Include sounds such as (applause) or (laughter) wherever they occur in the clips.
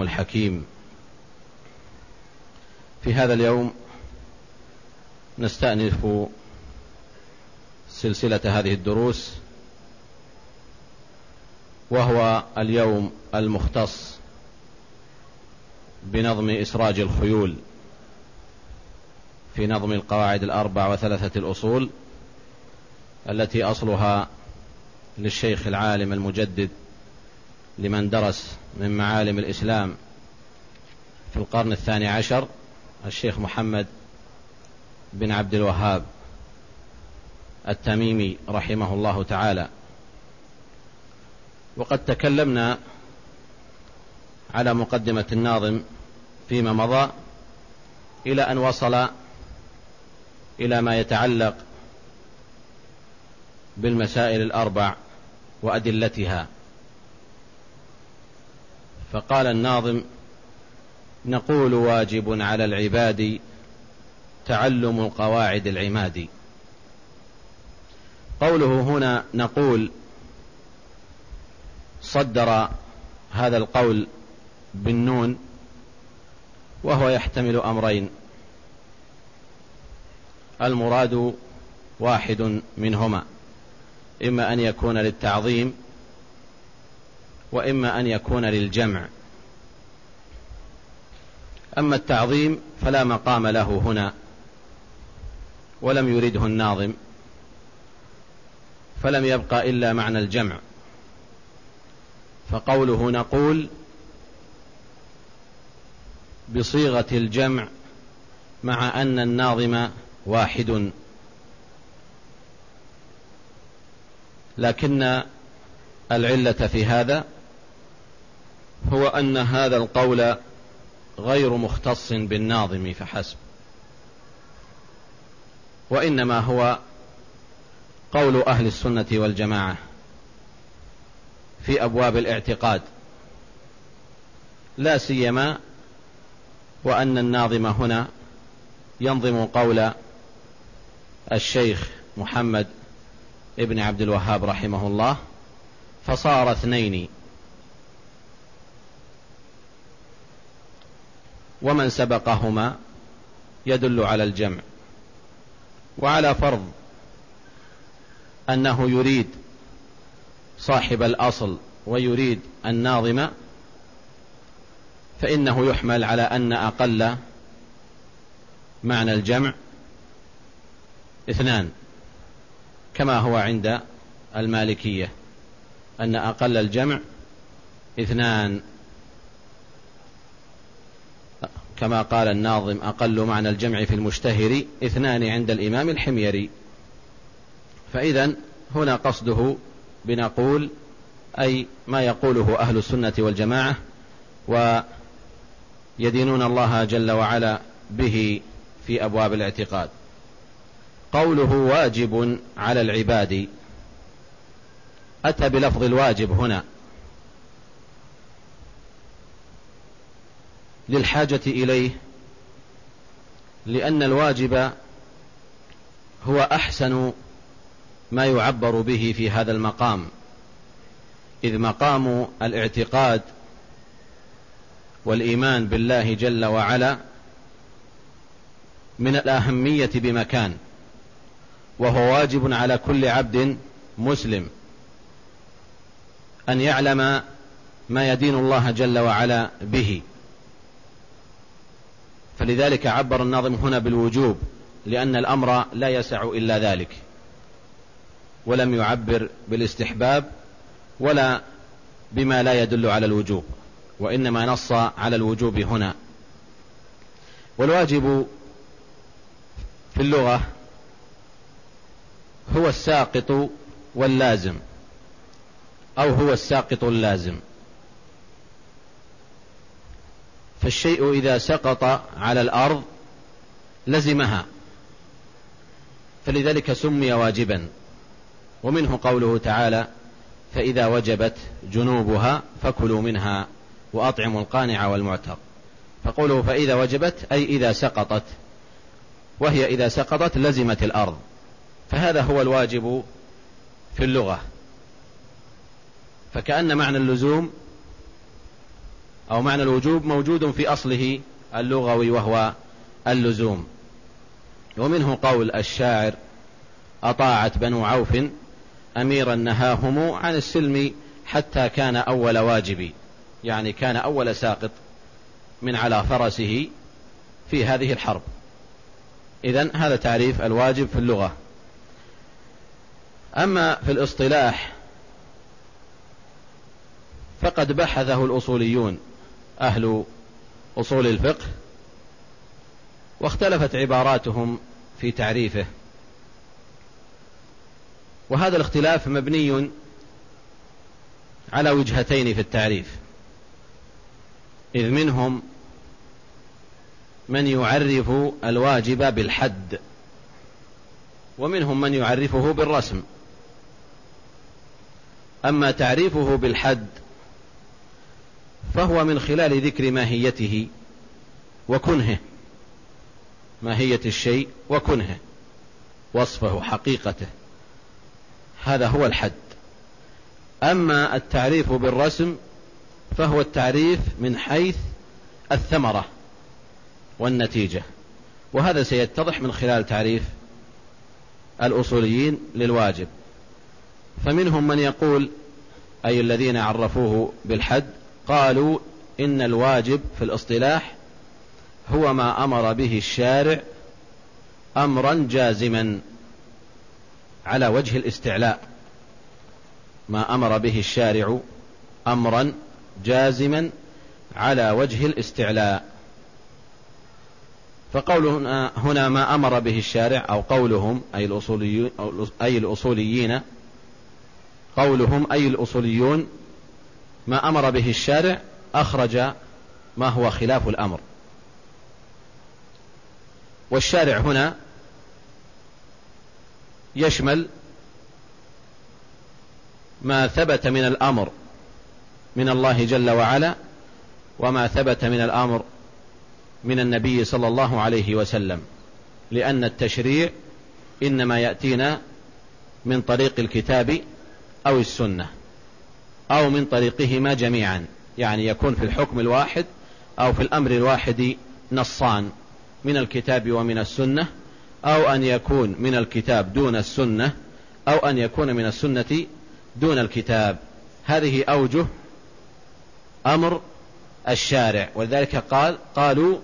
الحكيم في هذا اليوم نستأنف سلسلة هذه الدروس وهو اليوم المختص بنظم إسراج الخيول في نظم القواعد الأربع وثلاثة الأصول التي أصلها للشيخ العالم المجدد لمن درس من معالم الإسلام في القرن الثاني عشر الشيخ محمد بن عبد الوهاب التميمي رحمه الله تعالى. وقد تكلمنا على مقدمة الناظم فيما مضى إلى أن وصل إلى ما يتعلق بالمسائل الأربع وأدلتها. فقال الناظم نقول واجب على العباد تعلم قواعد العماد. قوله هنا نقول صدر هذا القول بالنون وهو يحتمل أمرين. المراد واحد منهما إما أن يكون للتعظيم وإما أن يكون للجمع. أما التعظيم فلا مقام له هنا ولم يرده الناظم فلم يبق إلا معنى الجمع. فقوله نقول بصيغة الجمع مع أن الناظم واحد. لكن العلة في هذا هو أن هذا القول غير مختص بالناظم فحسب. وإنما هو قول أهل السنة والجماعة في أبواب الاعتقاد. لا سيما وأن الناظم هنا ينظم قول الشيخ محمد ابن عبد الوهاب رحمه الله فصار اثنين ومن سبقهما يدل على الجمع. وعلى فرض أنه يريد صاحب الأصل ويريد الناظم فإنه يحمل على أن أقل معنى الجمع اثنان كما هو عند المالكية أن أقل الجمع اثنان. كما قال الناظم أقل معنى الجمع في المشتهر اثنان عند الإمام الحميري. فإذا هنا قصده بنقول أي ما يقوله أهل السنة والجماعة ويدينون الله جل وعلا به في أبواب الاعتقاد. قوله واجب على العباد. أتى بلفظ الواجب هنا. للحاجة إليه لأن الواجب هو أحسن ما يعبر به في هذا المقام. إذ مقام الاعتقاد والإيمان بالله جل وعلا من الأهمية بمكان وهو واجب على كل عبد مسلم أن يعلم ما يدين الله جل وعلا به. فلذلك عبر الناظم هنا بالوجوب لأن الأمر لا يسع إلا ذلك. ولم يعبر بالاستحباب ولا بما لا يدل على الوجوب وإنما نص على الوجوب هنا. والواجب في اللغة هو الساقط واللازم أو هو الساقط اللازم. فالشيء إذا سقط على الأرض لزمها. فلذلك سمي واجبا. ومنه قوله تعالى فإذا وجبت جنوبها فكلوا منها وأطعموا القانع والمعتر فقوله فإذا وجبت أي إذا سقطت وهي إذا سقطت لزمت الأرض. فهذا هو الواجب في اللغة. فكأن معنى اللزوم أو معنى الوجوب موجود في أصله اللغوي وهو اللزوم. ومنه قول الشاعر أطاعت بنو عوف أميرا نهاهم عن السلم حتى كان أول واجب يعني كان أول ساقط من على فرسه في هذه الحرب. إذا هذا تعريف الواجب في اللغة. أما في الاصطلاح فقد بحثه الأصوليون أهل أصول الفقه واختلفت عباراتهم في تعريفه. وهذا الاختلاف مبني على وجهتين في التعريف. إذ منهم من يعرف الواجب بالحد ومنهم من يعرفه بالرسم. أما تعريفه بالحد فهو من خلال ذكر ماهيته وكنهه. ماهية الشيء وكنهه. وصفه حقيقته. هذا هو الحد. أما التعريف بالرسم فهو التعريف من حيث الثمرة والنتيجة. وهذا سيتضح من خلال تعريف الأصوليين للواجب. فمنهم من يقول أي الذين عرفوه بالحد قالوا إن الواجب في الاصطلاح هو ما أمر به الشارع أمرا جازما على وجه الاستعلاء. ما أمر به الشارع أمرا جازما على وجه الاستعلاء. فقوله هنا ما أمر به الشارع أو قولهم أي أي الأصوليين قولهم أي الأصوليون ما أمر به الشارع أخرج ما هو خلاف الأمر. والشارع هنا يشمل ما ثبت من الأمر من الله جل وعلا وما ثبت من الأمر من النبي صلى الله عليه وسلم لأن التشريع إنما يأتينا من طريق الكتاب أو السنة. أو من طريقهما جميعا. يعني يكون في الحكم الواحد أو في الأمر الواحد نصان من الكتاب ومن السنة أو أن يكون من الكتاب دون السنة أو أن يكون من السنة دون الكتاب. هذه أوجه أمر الشارع. ولذلك قال قالوا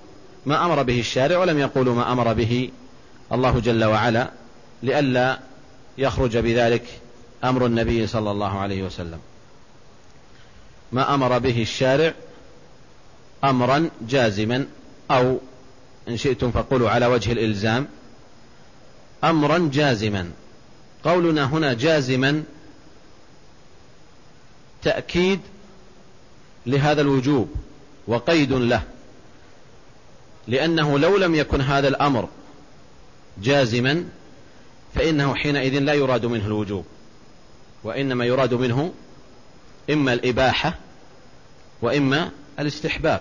ما أمر به الشارع ولم يقولوا ما أمر به الله جل وعلا لئلا يخرج بذلك أمر النبي صلى الله عليه وسلم. ما أمر به الشارع أمرا جازما أو إن شئتم فقولوا على وجه الإلزام أمرا جازما. قولنا هنا جازما تأكيد لهذا الوجوب وقيد له لأنه لو لم يكن هذا الأمر جازما فإنه حينئذ لا يراد منه الوجوب وإنما يراد منه إما الإباحة وإما الاستحباب.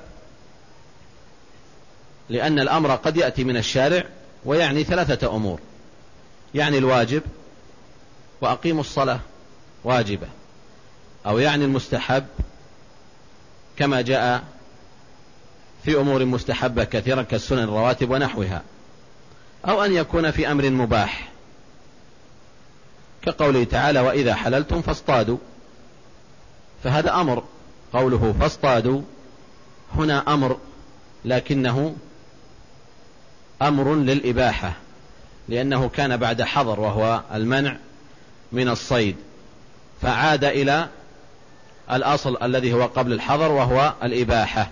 لأن الأمر قد يأتي من الشارع ويعني ثلاثة أمور. يعني الواجب وأقيموا الصلاة واجبة. أو يعني المستحب كما جاء في أمور مستحبة كثيرا كالسنن الرواتب ونحوها. أو أن يكون في أمر مباح. كقوله تعالى وإذا حللتم فاصطادوا. فهذا أمر قوله فاصطادوا. هنا أمر لكنه أمر للإباحة لأنه كان بعد حظر وهو المنع من الصيد فعاد إلى الأصل الذي هو قبل الحظر وهو الإباحة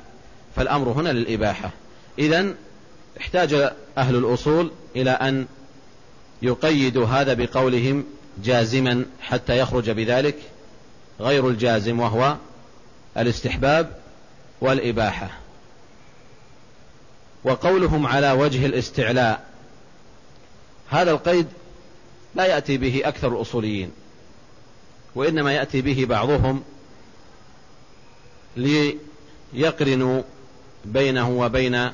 فالأمر هنا للإباحة. إذا احتاج أهل الأصول إلى أن يقيدوا هذا بقولهم جازما حتى يخرج بذلك. غير الجازم وهو الاستحباب والإباحة. وقولهم على وجه الاستعلاء هذا القيد لا يأتي به أكثر الأصوليين وإنما يأتي به بعضهم ليقرنوا بينه وبين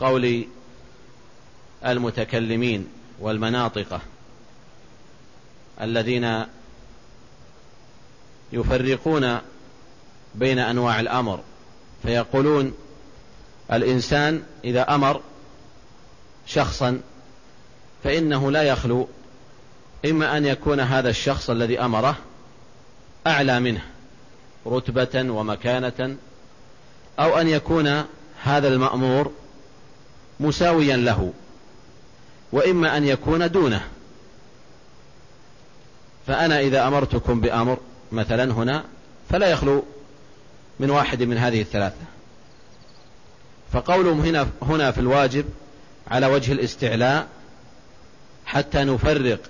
قول المتكلمين والمناطقة الذين يفرقون بين أنواع الأمر فيقولون الإنسان إذا أمر شخصا فإنه لا يخلو إما أن يكون هذا الشخص الذي أمره أعلى منه رتبة ومكانة أو أن يكون هذا المأمور مساويا له وإما أن يكون دونه. فأنا إذا أمرتكم بأمر مثلا هنا فلا يخلو من واحد من هذه الثلاثة. فقولهم هنا هنا في الواجب على وجه الاستعلاء حتى نفرق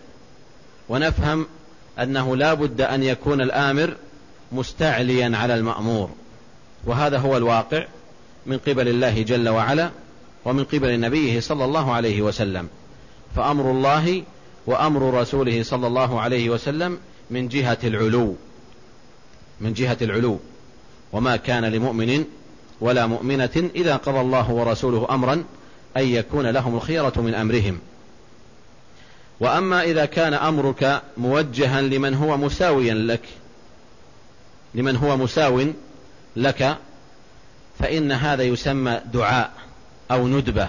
ونفهم أنه لا بد أن يكون الآمر مستعليا على المأمور. وهذا هو الواقع من قبل الله جل وعلا ومن قبل نبيه صلى الله عليه وسلم. فأمر الله وأمر رسوله صلى الله عليه وسلم من جهة العلو. من جهة العلو. وما كان لمؤمن ولا مؤمنة إذا قضى الله ورسوله أمرا أن يكون لهم الخيرة من أمرهم. وأما إذا كان أمرك موجها لمن هو مساويا لك لمن هو مساو لك فإن هذا يسمى دعاء أو ندبة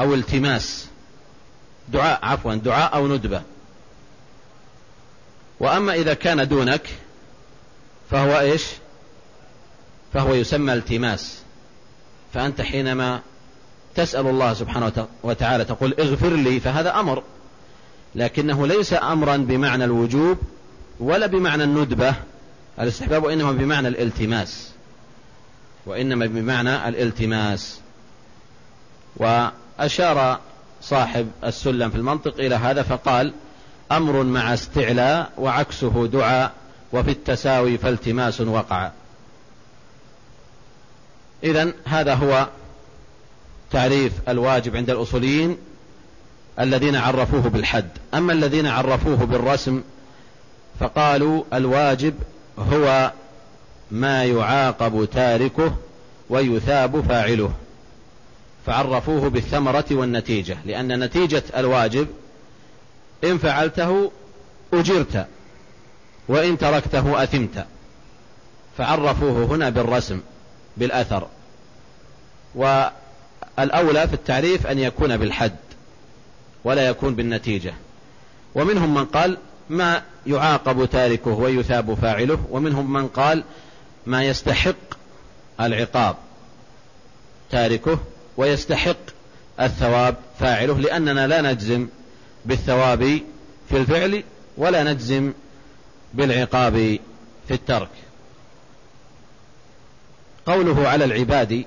أو التماس. دعاء عفوا دعاء أو ندبة. وأما إذا كان دونك فهو إيش؟ فهو يسمى التماس. فأنت حينما تسأل الله سبحانه وتعالى تقول اغفر لي فهذا أمر. لكنه ليس أمرا بمعنى الوجوب ولا بمعنى الندبة. الاستحباب وإنما بمعنى الالتماس. وإنما بمعنى الالتماس. وأشار صاحب السلم في المنطق إلى هذا فقال أمر مع استعلاء وعكسه دعاء وفي التساوي فالتماس وقع. إذا هذا هو تعريف الواجب عند الأصوليين الذين عرفوه بالحد. أما الذين عرفوه بالرسم فقالوا الواجب هو ما يعاقب تاركه ويثاب فاعله. فعرفوه بالثمرة والنتيجة لأن نتيجة الواجب إن فعلته أجرت وإن تركته أثمت. فعرفوه هنا بالرسم بالأثر. والأولى في التعريف أن يكون بالحد ولا يكون بالنتيجة. ومنهم من قال ما يعاقب تاركه ويثاب فاعله ومنهم من قال ما يستحق العقاب تاركه ويستحق الثواب فاعله لأننا لا نجزم بالثواب في الفعل ولا نجزم بالعقاب في الترك. قوله على العباد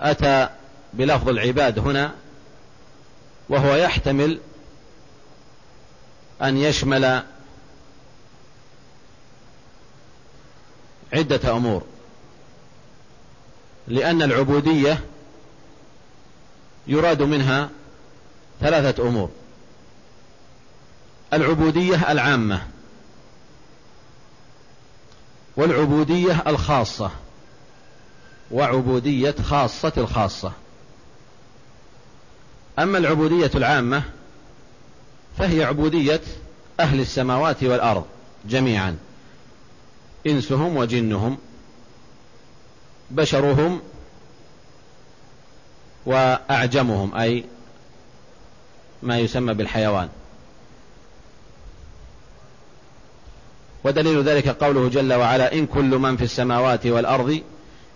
أتى بلفظ العباد هنا وهو يحتمل أن يشمل عدة أمور. لأن العبودية يراد منها ثلاثة أمور. العبودية العامة. والعبودية الخاصة. وعبودية خاصة الخاصة. أما العبودية العامة فهي عبودية أهل السماوات والأرض جميعا. إنسهم وجنهم بشرهم وأعجمهم أي ما يسمى بالحيوان. ودليل ذلك قوله جل وعلا إن كل من في السماوات والأرض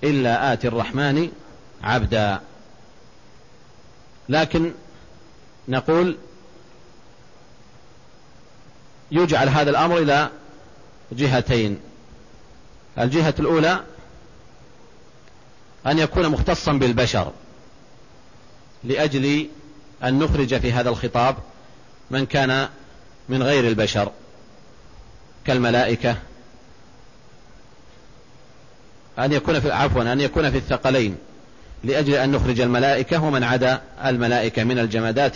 إلا آتي الرحمن عبدا. لكن نقول يجعل هذا الأمر إلى جهتين. الجهة الأولى أن يكون مختصا بالبشر لأجل أن نخرج في هذا الخطاب من كان من غير البشر كالملائكة أن يكون في عفوا أن يكون في الثقلين لأجل أن نخرج الملائكة ومن عدا الملائكة من الجمادات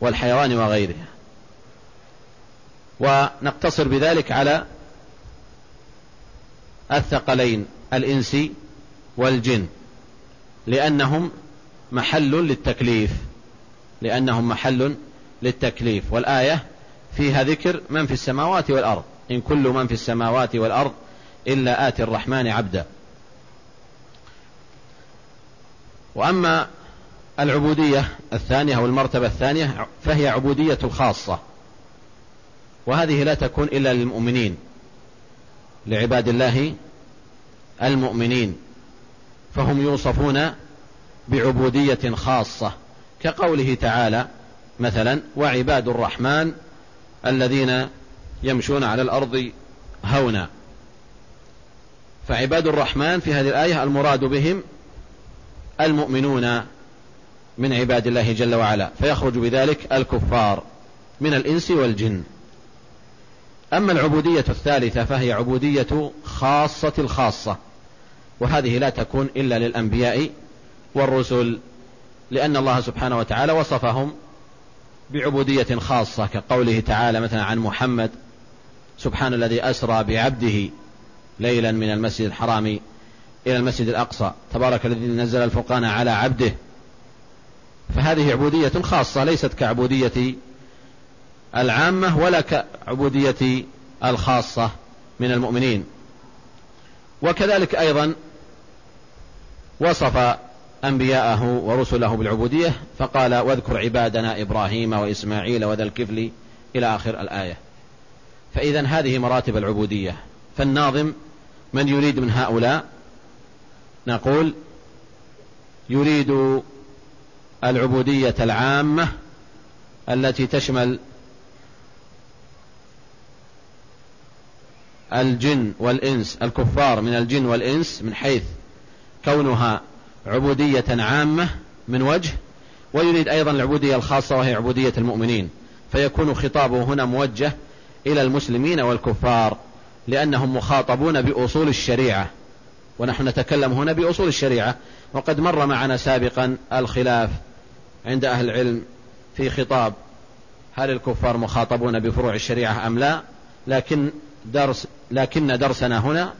والحيوان وغيرها ونقتصر بذلك على الثقلين الإنس والجن لأنهم محل للتكليف. لأنهم محل للتكليف. والآية فيها ذكر من في السماوات والأرض. إن كل من في السماوات والأرض إلا آتي الرحمن عبدا. وأما العبودية الثانية أو المرتبة الثانية فهي عبودية الخاصة. وهذه لا تكون إلا للمؤمنين لعباد الله المؤمنين. فهم يوصفون بعبودية خاصة. كقوله تعالى مثلا وعباد الرحمن الذين يمشون على الأرض هونا. فعباد الرحمن في هذه الآية المراد بهم المؤمنون من عباد الله جل وعلا فيخرج بذلك الكفار من الإنس والجن. أما العبودية الثالثة فهي عبودية خاصة الخاصة وهذه لا تكون إلا للأنبياء والرسل لأن الله سبحانه وتعالى وصفهم بعبودية خاصة كقوله تعالى مثلا عن محمد سبحان الذي أسرى بعبده ليلا من المسجد الحرام إلى المسجد الأقصى تبارك الذي نزل الفرقان على عبده. فهذه عبودية خاصة ليست كعبودية العامة ولا كعبودية الخاصة من المؤمنين. وكذلك أيضا وصف أنبياءه ورسله بالعبودية فقال واذكر عبادنا إبراهيم وإسماعيل وذا الكفل إلى آخر الآية. فإذا هذه مراتب العبودية. فالناظم من يريد من هؤلاء؟ نقول يريد العبودية العامة التي تشمل الجن والإنس الكفار من الجن والإنس من حيث كونها عبودية عامة من وجه ويريد أيضا العبودية الخاصة وهي عبودية المؤمنين. فيكون خطابه هنا موجه إلى المسلمين والكفار لأنهم مخاطبون بأصول الشريعة. ونحن نتكلم هنا بأصول الشريعة. وقد مر معنا سابقا الخلاف عند أهل العلم في خطاب هل الكفار مخاطبون بفروع الشريعة أم لا. لكن درس لكن درسنا هنا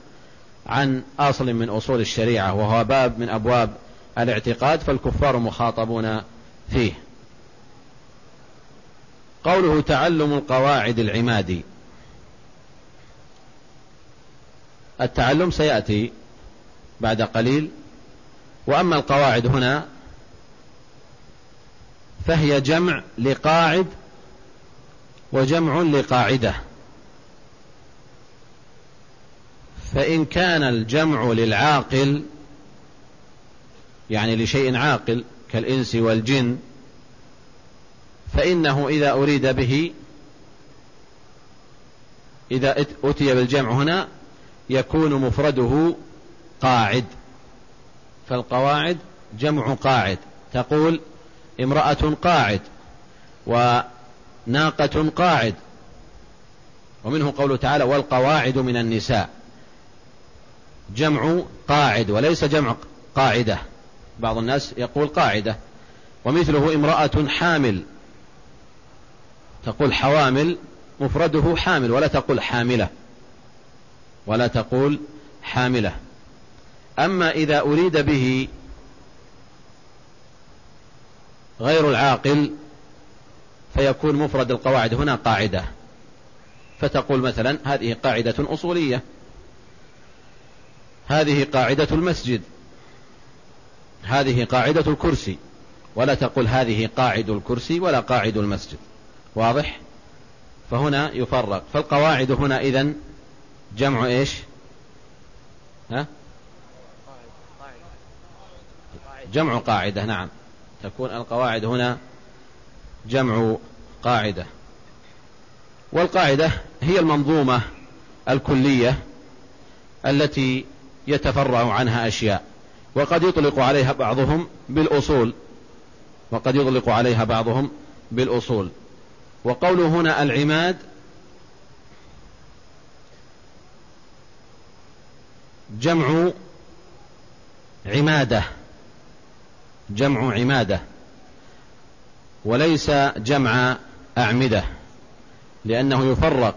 عن أصل من أصول الشريعة وهو باب من أبواب الاعتقاد فالكفار مخاطبون فيه. قوله تعلم القواعد العمادي التعلم سيأتي بعد قليل وأما القواعد هنا فهي جمع لقاعد وجمع لقاعدة. فإن كان الجمع للعاقل يعني لشيء عاقل كالإنس والجن فإنه إذا أريد به إذا أتي بالجمع هنا يكون مفرده قاعد فالقواعد جمع قاعد. تقول امرأة قاعد وناقة قاعد ومنه قوله تعالى والقواعد من النساء. جمع قاعد وليس جمع قاعدة. بعض الناس يقول قاعدة. ومثله امرأة حامل. تقول حوامل مفرده حامل ولا تقول حاملة. ولا تقول حاملة. أما إذا أريد به غير العاقل فيكون مفرد القواعد هنا قاعدة. فتقول مثلا هذه قاعدة أصولية. هذه قاعدة المسجد. هذه قاعدة الكرسي ولا تقل هذه قاعد الكرسي ولا قاعد المسجد. واضح؟ فهنا يفرق. فالقواعد هنا إذن جمع إيش؟ ها؟ جمع قاعدة نعم. تكون القواعد هنا جمع قاعدة. والقاعدة هي المنظومة الكلية التي يتفرع عنها أشياء. وقد يطلق عليها بعضهم بالأصول. وقد يطلق عليها بعضهم بالأصول. وقوله هنا العماد جمع عمادة. جمع عمادة. وليس جمع أعمدة. لأنه يفرق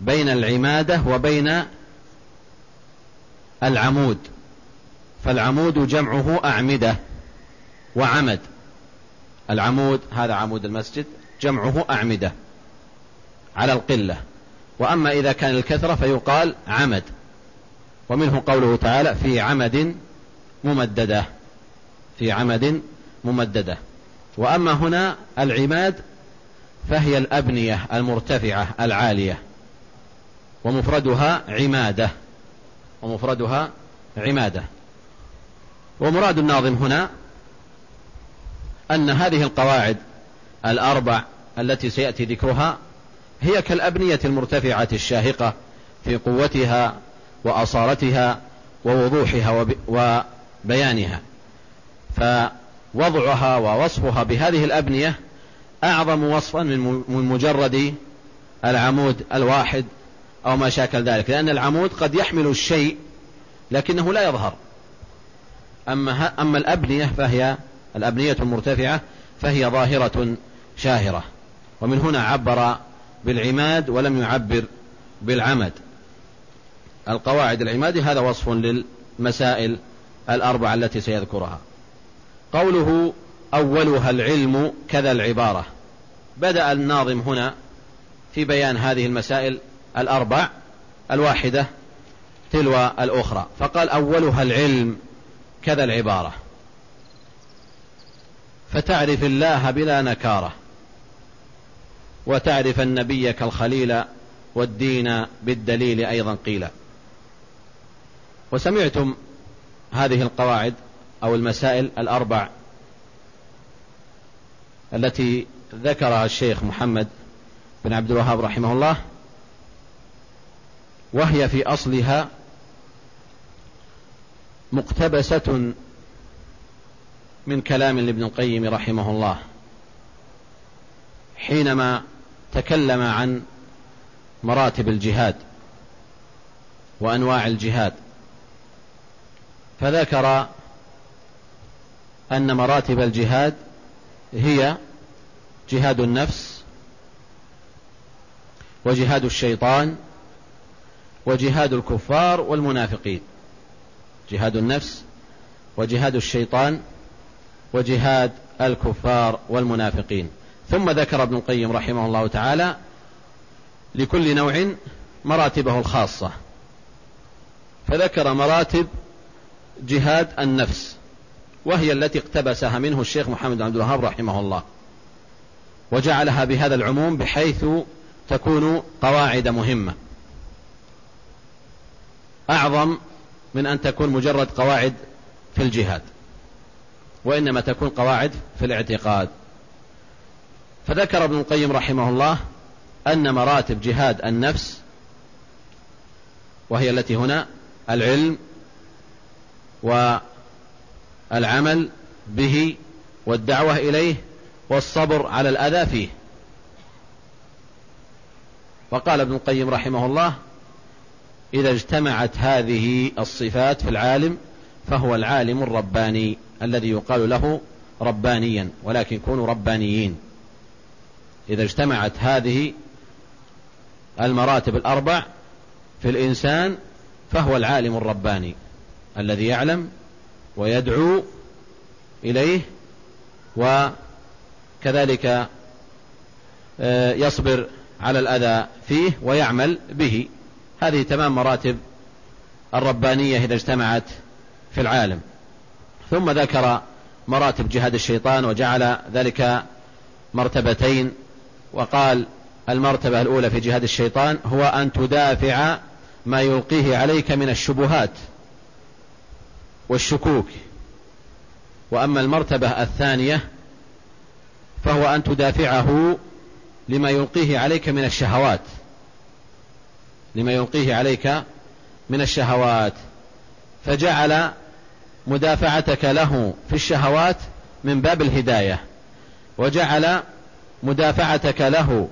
بين العمادة وبين العمود. فالعمود جمعه أعمدة وعمد. العمود هذا عمود المسجد جمعه أعمدة على القلة. وأما إذا كان الكثرة فيقال عمد. ومنه قوله تعالى في عمد ممددة. في عمد ممددة. وأما هنا العماد فهي الأبنية المرتفعة العالية. ومفردها عمادة. ومفردها عمادة. ومراد الناظم هنا أن هذه القواعد الأربع التي سيأتي ذكرها هي كالأبنية المرتفعة الشاهقة في قوتها وأصالتها ووضوحها وبيانها. فوضعها ووصفها بهذه الأبنية أعظم وصفا من مجرد العمود الواحد أو ما شاكل ذلك لأن العمود قد يحمل الشيء لكنه لا يظهر. أما, أما الأبنية فهي الأبنية المرتفعة فهي ظاهرة شاهرة. ومن هنا عبر بالعماد ولم يعبر بالعمد. القواعد العماد هذا وصف للمسائل الأربعة التي سيذكرها. قوله أولها العلم كذا العبارة. بدأ الناظم هنا في بيان هذه المسائل الأربع الواحدة تلو الأخرى. فقال أولها العلم كذا العبارة. فتعرف الله بلا نكارة وتعرف النبي كالخليل والدين بالدليل أيضا قيل وسمعتم هذه القواعد أو المسائل الأربع التي ذكرها الشيخ محمد بن عبد الوهاب رحمه الله وهي في أصلها مقتبسة من كلام لابن القيم رحمه الله حينما تكلم عن مراتب الجهاد وأنواع الجهاد فذكر أن مراتب الجهاد هي جهاد النفس وجهاد الشيطان وجهاد الكفار والمنافقين. جهاد النفس وجهاد الشيطان وجهاد الكفار والمنافقين. ثم ذكر ابن القيم رحمه الله تعالى لكل نوع مراتبه الخاصة. فذكر مراتب جهاد النفس وهي التي اقتبسها منه الشيخ محمد عبد الوهاب رحمه الله وجعلها بهذا العموم بحيث تكون قواعد مهمة. أعظم من أن تكون مجرد قواعد في الجهاد وإنما تكون قواعد في الاعتقاد. فذكر ابن القيم رحمه الله أن مراتب جهاد النفس وهي التي هنا العلم والعمل به والدعوة إليه والصبر على الأذى فيه. وقال ابن القيم رحمه الله إذا اجتمعت هذه الصفات في العالم فهو العالم الرباني الذي يقال له ربانيا ولكن كونوا ربانيين. إذا اجتمعت هذه المراتب الأربع في الإنسان فهو العالم الرباني الذي يعلم ويدعو إليه وكذلك آه، يصبر على الأذى فيه ويعمل به. هذه تمام مراتب الربانية إذا اجتمعت في العالم. ثم ذكر مراتب جهاد الشيطان وجعل ذلك مرتبتين وقال المرتبة الأولى في جهاد الشيطان هو أن تدافع ما يلقيه عليك من الشبهات والشكوك. وأما المرتبة الثانية فهو أن تدافعه لما يلقيه عليك من الشهوات. لما يلقيه عليك من الشهوات فجعل مدافعتك له في الشهوات من باب الهداية وجعل مدافعتك له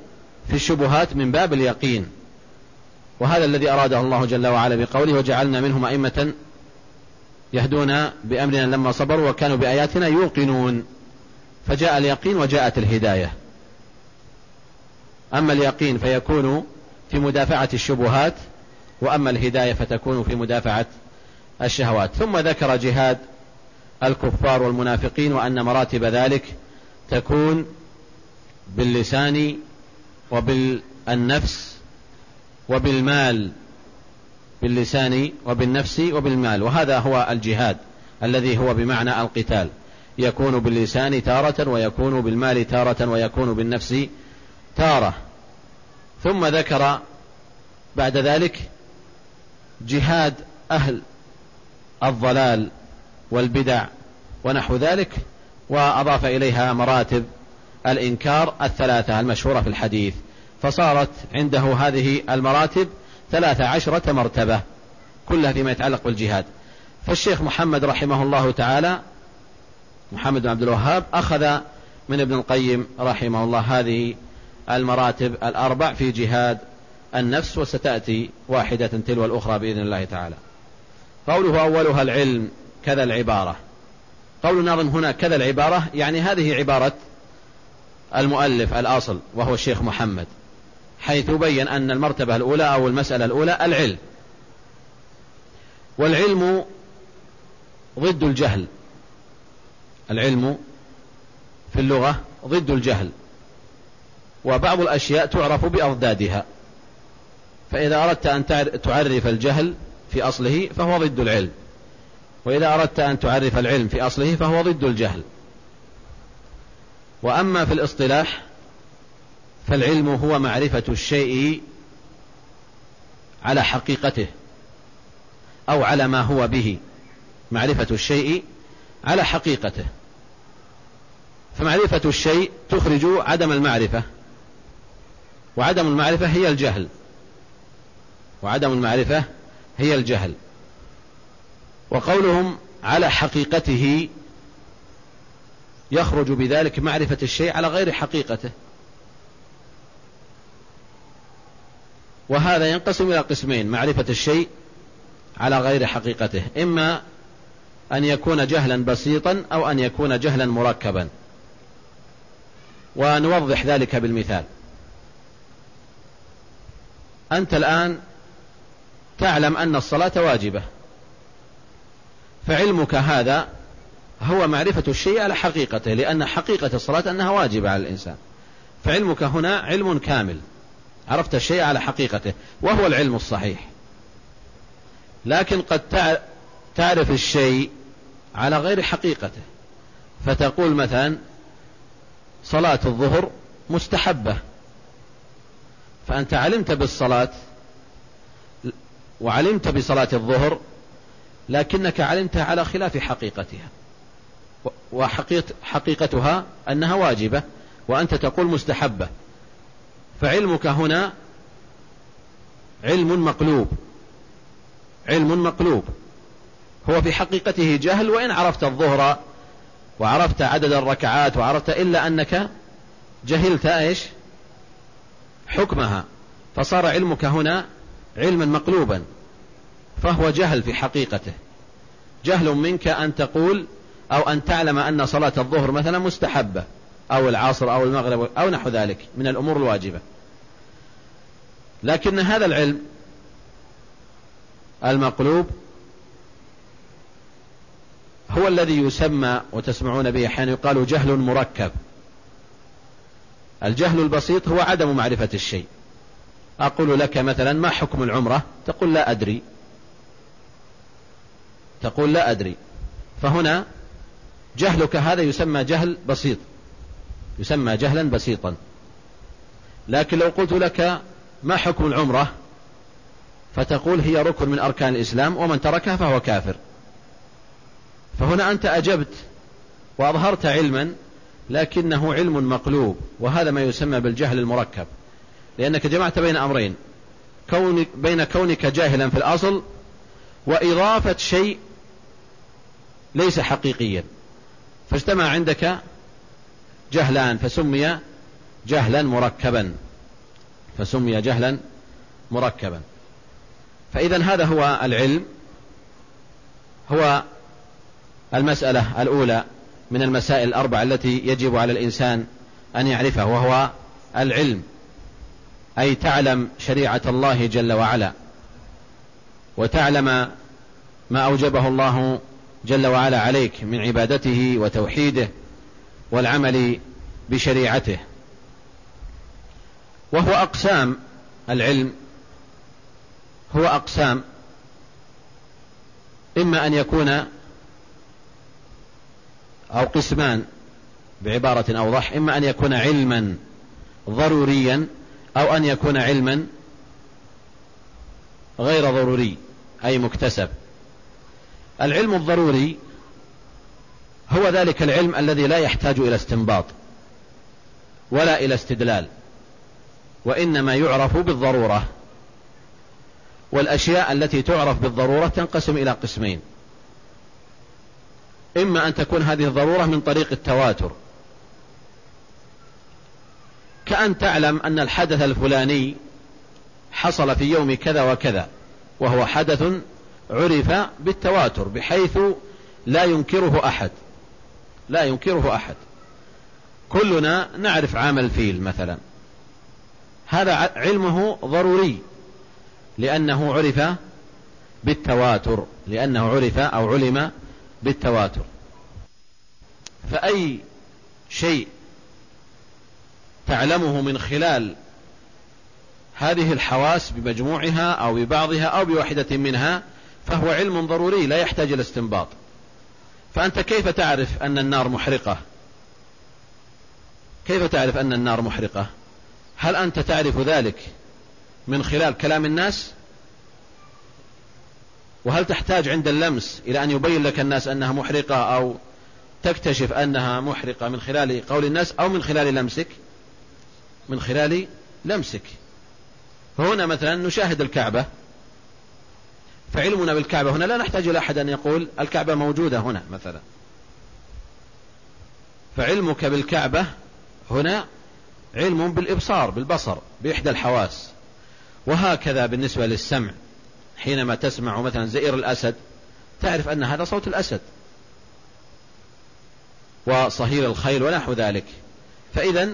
في الشبهات من باب اليقين. وهذا الذي أراده الله جل وعلا بقوله وجعلنا منهم أئمة يهدون بأمرنا لما صبروا وكانوا بآياتنا يوقنون. فجاء اليقين وجاءت الهداية. أما اليقين فيكون في مدافعة الشبهات وأما الهداية فتكون في مدافعة الشهوات. ثم ذكر جهاد الكفار والمنافقين وأن مراتب ذلك تكون باللسان وبالنفس وبالمال باللسان وبالنفس وبالمال. وهذا هو الجهاد الذي هو بمعنى القتال. يكون باللسان تارة ويكون بالمال تارة ويكون بالنفس تارة. ثم ذكر بعد ذلك جهاد أهل الضلال والبدع ونحو ذلك وأضاف إليها مراتب الإنكار الثلاثة المشهورة في الحديث. فصارت عنده هذه المراتب ثلاث عشرة مرتبة كلها فيما يتعلق بالجهاد. فالشيخ محمد رحمه الله تعالى محمد بن عبد الوهاب أخذ من ابن القيم رحمه الله هذه المراتب الأربع في جهاد النفس وستأتي واحدة تلو الأخرى بإذن الله تعالى. قوله أولها العلم كذا العبارة. قول الناظم هنا كذا العبارة يعني هذه عبارة المؤلف الأصل وهو الشيخ محمد حيث بين أن المرتبة الأولى أو المسألة الأولى العلم. والعلم ضد الجهل. العلم في اللغة ضد الجهل. وبعض الأشياء تعرف بأضدادها. فإذا أردت أن تعرف الجهل في أصله فهو ضد العلم. وإذا أردت أن تعرف العلم في أصله فهو ضد الجهل. وأما في الاصطلاح فالعلم هو معرفة الشيء على حقيقته أو على ما هو به. معرفة الشيء على حقيقته. فمعرفة الشيء تخرج عدم المعرفة. وعدم المعرفة هي الجهل. وعدم المعرفة هي الجهل. وقولهم على حقيقته يخرج بذلك معرفة الشيء على غير حقيقته. وهذا ينقسم إلى قسمين معرفة الشيء على غير حقيقته. إما أن يكون جهلا بسيطا أو أن يكون جهلا مركبا. ونوضح ذلك بالمثال. أنت الآن تعلم أن الصلاة واجبة. فعلمك هذا هو معرفة الشيء على حقيقته لأن حقيقة الصلاة أنها واجبة على الإنسان. فعلمك هنا علم كامل. عرفت الشيء على حقيقته وهو العلم الصحيح. لكن قد تعرف الشيء على غير حقيقته. فتقول مثلا صلاة الظهر مستحبة. فأنت علمت بالصلاة وعلمت بصلاة الظهر لكنك علمتها على خلاف حقيقتها وحقيقتها أنها واجبة وأنت تقول مستحبة. فعلمك هنا علم مقلوب علم مقلوب. هو في حقيقته جهل وإن عرفت الظهر وعرفت عدد الركعات وعرفت إلا أنك جهلت إيش؟ حكمها فصار علمك هنا علما مقلوبا فهو جهل في حقيقته. جهل منك أن تقول أو أن تعلم أن صلاة الظهر مثلا مستحبة أو العصر أو المغرب أو نحو ذلك من الأمور الواجبة. لكن هذا العلم المقلوب هو الذي يسمى وتسمعون به أحيانا يقال جهل مركب. الجهل البسيط هو عدم معرفة الشيء. أقول لك مثلا ما حكم العمرة؟ تقول لا أدري. تقول لا أدري. فهنا جهلك هذا يسمى جهل بسيط. يسمى جهلا بسيطا. لكن لو قلت لك ما حكم العمرة؟ فتقول هي ركن من أركان الإسلام ومن تركها فهو كافر. فهنا أنت أجبت وأظهرت علما لكنه علم مقلوب وهذا ما يسمى بالجهل المركب. لأنك جمعت بين أمرين كونك بين كونك جاهلا في الأصل وإضافة شيء ليس حقيقيا. فاجتمع عندك جهلان فسمي جهلا مركبا. فسمي جهلا مركبا. فإذا هذا هو العلم هو المسألة الأولى. من المسائل الأربع التي يجب على الإنسان أن يعرفها وهو العلم. أي تعلم شريعة الله جل وعلا وتعلم ما أوجبه الله جل وعلا عليك من عبادته وتوحيده والعمل بشريعته. وهو أقسام العلم هو أقسام إما أن يكون أو قسمان بعبارة أوضح إما أن يكون علما ضروريا أو أن يكون علما غير ضروري أي مكتسب. العلم الضروري هو ذلك العلم الذي لا يحتاج إلى استنباط ولا إلى استدلال وإنما يعرف بالضرورة والأشياء التي تعرف بالضرورة تنقسم إلى قسمين. إما أن تكون هذه الضرورة من طريق التواتر. كأن تعلم أن الحدث الفلاني حصل في يوم كذا وكذا وهو حدث عرف بالتواتر بحيث لا ينكره أحد. لا ينكره أحد. كلنا نعرف عام الفيل مثلا. هذا علمه ضروري لأنه عرف بالتواتر لأنه عرف أو علم بالتواتر. فأي شيء تعلمه من خلال هذه الحواس بمجموعها أو ببعضها أو بواحدة منها فهو علم ضروري لا يحتاج إلى استنباط. فأنت كيف تعرف أن النار محرقة؟ كيف تعرف أن النار محرقة؟ هل أنت تعرف ذلك من خلال كلام الناس؟ وهل تحتاج عند اللمس إلى أن يبين لك الناس أنها محرقة أو تكتشف أنها محرقة من خلال قول الناس أو من خلال لمسك؟ من خلال لمسك. فهنا مثلا نشاهد الكعبة. فعلمنا بالكعبة هنا لا نحتاج إلى أحد أن يقول الكعبة موجودة هنا مثلا. فعلمك بالكعبة هنا علم بالإبصار بالبصر بإحدى الحواس. وهكذا بالنسبة للسمع. حينما تسمع مثلا زئر الأسد تعرف أن هذا صوت الأسد. وصهير الخيل ونحو ذلك. فإذا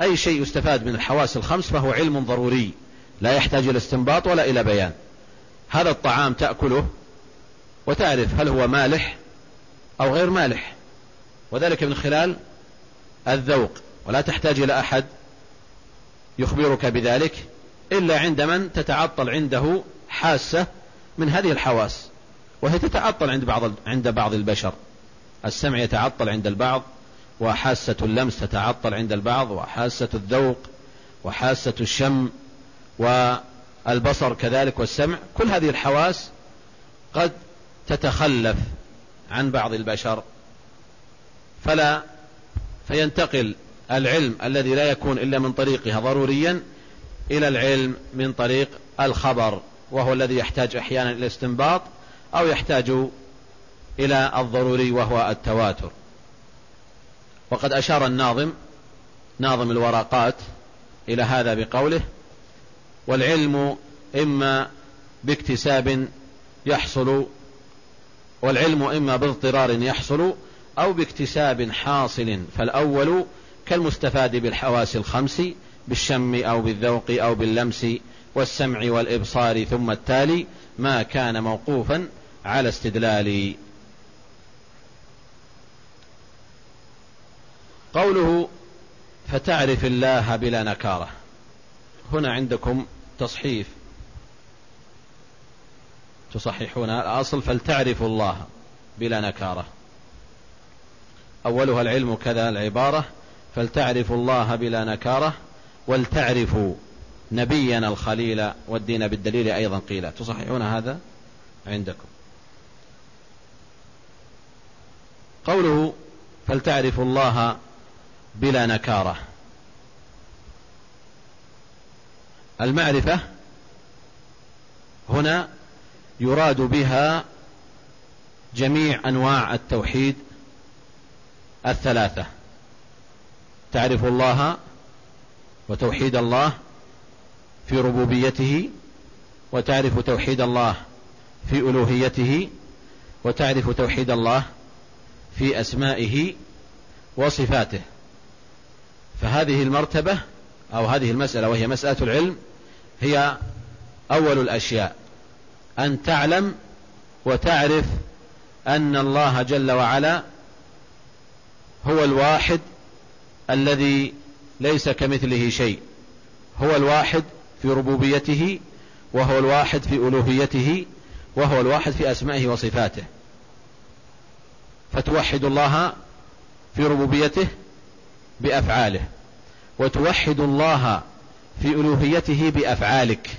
أي شيء يستفاد من الحواس الخمس فهو علم ضروري. لا يحتاج إلى استنباط ولا إلى بيان. هذا الطعام تأكله وتعرف هل هو مالح أو غير مالح. وذلك من خلال الذوق. ولا تحتاج إلى أحد يخبرك بذلك إلا عند من تتعطل عنده حاسة من هذه الحواس وهي تتعطل عند بعض عند بعض البشر. السمع يتعطل عند البعض وحاسة اللمس تتعطل عند البعض وحاسة الذوق وحاسة الشم والبصر كذلك والسمع. كل هذه الحواس قد تتخلف عن بعض البشر. فلا فينتقل العلم الذي لا يكون إلا من طريقها ضروريا إلى العلم من طريق الخبر. وهو الذي يحتاج أحيانا إلى استنباط أو يحتاج إلى الضروري وهو التواتر. وقد أشار الناظم ناظم الورقات إلى هذا بقوله والعلم إما باكتساب يحصل والعلم إما باضطرار يحصل أو باكتساب حاصل فالأول كالمستفاد بالحواس الخمس بالشم أو بالذوق أو باللمس والسمع والإبصار ثم التالي ما كان موقوفا على استدلال. قوله فتعرف الله بلا نكارة. هنا عندكم تصحيف. تصححون الأصل فلتعرف الله بلا نكارة. أولها العلم كذا العبارة. فلتعرف الله بلا نكارة. ولتعرفوا. نبينا الخليل والدين بالدليل أيضا قيل. تصححون هذا عندكم. قوله فلتعرفوا الله بلا نكارة. المعرفة هنا يراد بها جميع أنواع التوحيد الثلاثة تعرف الله وتوحيد الله في ربوبيته وتعرف توحيد الله في ألوهيته وتعرف توحيد الله في أسمائه وصفاته. فهذه المرتبة أو هذه المسألة وهي مسألة العلم هي أول الأشياء. أن تعلم وتعرف أن الله جل وعلا هو الواحد الذي ليس كمثله شيء. هو الواحد في ربوبيته وهو الواحد في ألوهيته وهو الواحد في أسمائه وصفاته. فتوحد الله في ربوبيته بأفعاله وتوحد الله في ألوهيته بأفعالك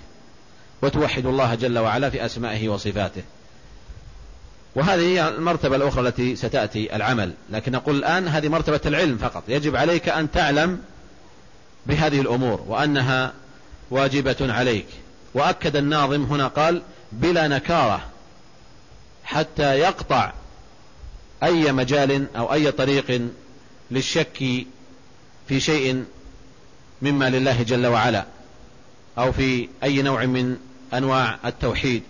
وتوحد الله جل وعلا في أسمائه وصفاته. وهذه هي المرتبة الأخرى التي ستأتي العمل. لكن نقول الآن هذه مرتبة العلم فقط. يجب عليك أن تعلم بهذه الأمور وأنها واجبة عليك. وأكد الناظم هنا قال بلا نكارة حتى يقطع أي مجال أو أي طريق للشك في شيء مما لله جل وعلا أو في أي نوع من أنواع التوحيد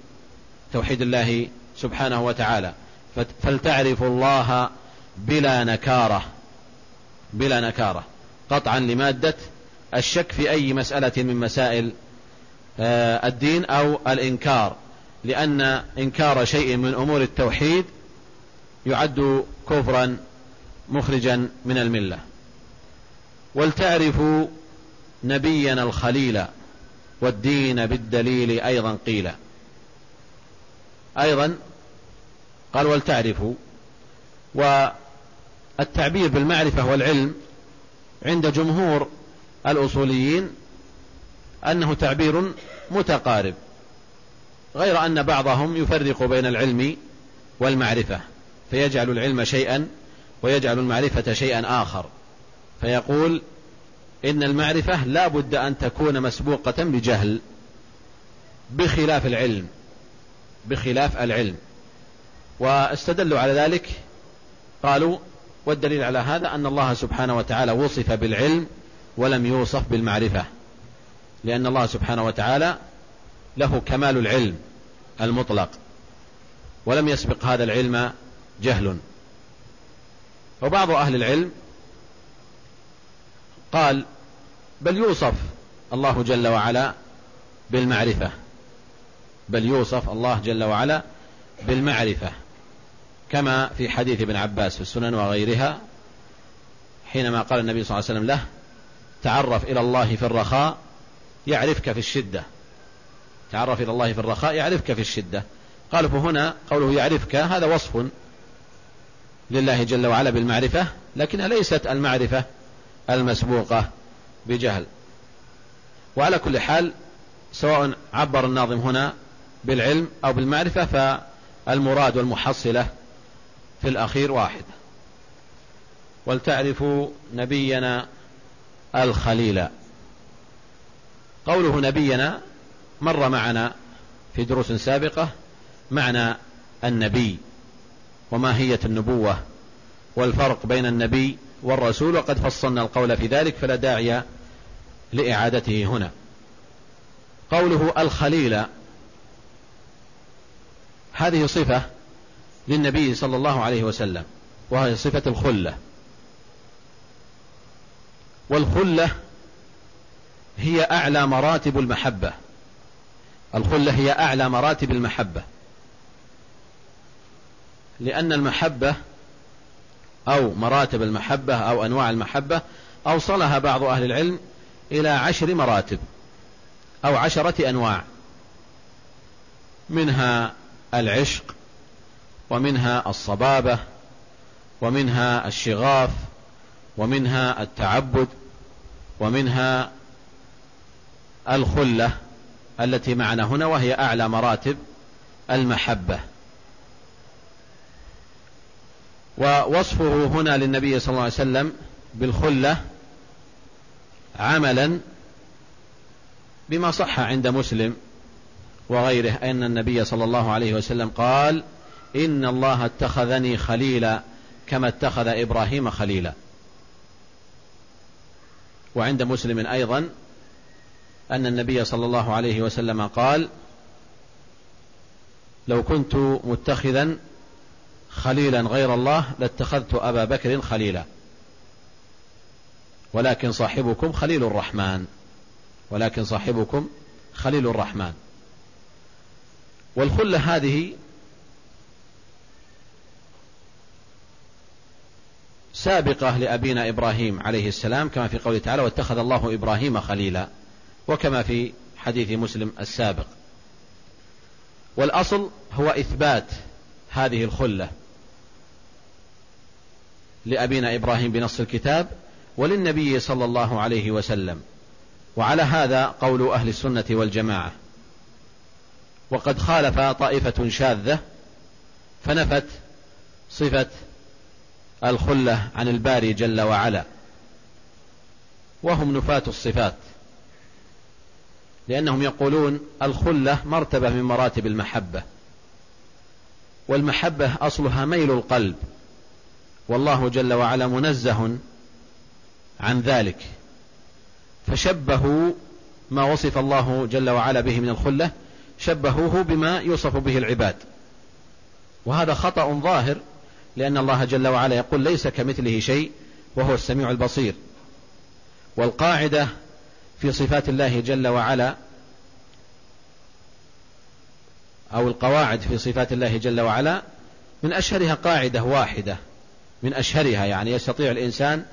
توحيد الله سبحانه وتعالى. فلتعرف الله بلا نكارة بلا نكارة. قطعا لمادة الشك في أي مسألة من مسائل آه، الدين أو الإنكار لأن إنكار شيء من أمور التوحيد يعد كفرا مخرجا من الملة. ولتعرفوا نبينا الخليل والدين بالدليل أيضا قيل. أيضا قال ولتعرفوا والتعبير بالمعرفة والعلم عند جمهور الأصوليين أنه تعبير متقارب غير أن بعضهم يفرق بين العلم والمعرفة فيجعل العلم شيئا ويجعل المعرفة شيئا آخر. فيقول إن المعرفة لا بد أن تكون مسبوقة بجهل بخلاف العلم بخلاف العلم. واستدلوا على ذلك قالوا والدليل على هذا أن الله سبحانه وتعالى وصف بالعلم ولم يوصف بالمعرفة لأن الله سبحانه وتعالى له كمال العلم المطلق ولم يسبق هذا العلم جهل. وبعض أهل العلم قال بل يوصف الله جل وعلا بالمعرفة بل يوصف الله جل وعلا بالمعرفة كما في حديث ابن عباس في السنن وغيرها حينما قال النبي صلى الله عليه وسلم له تعرف إلى الله في الرخاء يعرفك في الشدة. تعرف إلى الله في الرخاء يعرفك في الشدة. قال فهنا قوله يعرفك هذا وصف لله جل وعلا بالمعرفة لكنها ليست المعرفة المسبوقة بجهل. وعلى كل حال سواء عبر الناظم هنا بالعلم أو بالمعرفة فالمراد والمحصلة في الأخير واحد. ولتعرفوا نبينا الخليل. قوله نبينا مر معنا في دروس سابقة معنى النبي وماهية النبوة والفرق بين النبي والرسول وقد فصلنا القول في ذلك فلا داعي لإعادته هنا. قوله الخليل هذه صفة للنبي صلى الله عليه وسلم وهي صفة الخلة. والخلة هي أعلى مراتب المحبة. الخلة هي أعلى مراتب المحبة. لأن المحبة أو مراتب المحبة أو أنواع المحبة أوصلها بعض أهل العلم إلى عشر مراتب أو عشرة أنواع. منها العشق ومنها الصبابة ومنها الشغاف ومنها التعبد ومنها الخلة التي معنا هنا وهي أعلى مراتب المحبة. ووصفه هنا للنبي صلى الله عليه وسلم بالخلة عملا بما صح عند مسلم وغيره أن النبي صلى الله عليه وسلم قال إن الله اتخذني خليلا كما اتخذ إبراهيم خليلا. وعند مسلم أيضا أن النبي صلى الله عليه وسلم قال لو كنت متخذا خليلا غير الله لاتخذت أبا بكر خليلا ولكن صاحبكم خليل الرحمن ولكن صاحبكم خليل الرحمن. والخلة هذه سابقة لأبينا إبراهيم عليه السلام كما في قوله تعالى واتخذ الله إبراهيم خليلا وكما في حديث مسلم السابق. والأصل هو إثبات هذه الخلة لأبينا إبراهيم بنص الكتاب وللنبي صلى الله عليه وسلم. وعلى هذا قول أهل السنة والجماعة. وقد خالف طائفة شاذة فنفت صفة الخلة عن الباري جل وعلا. وهم نفاة الصفات. لأنهم يقولون الخلة مرتبة من مراتب المحبة. والمحبة أصلها ميل القلب. والله جل وعلا منزه عن ذلك. فشبهوا ما وصف الله جل وعلا به من الخلة شبهوه بما يوصف به العباد. وهذا خطأ ظاهر لأن الله جل وعلا يقول ليس كمثله شيء وهو السميع البصير. والقاعدة في صفات الله جل وعلا أو القواعد في صفات الله جل وعلا من أشهرها قاعدة واحدة. من أشهرها يعني يستطيع الإنسان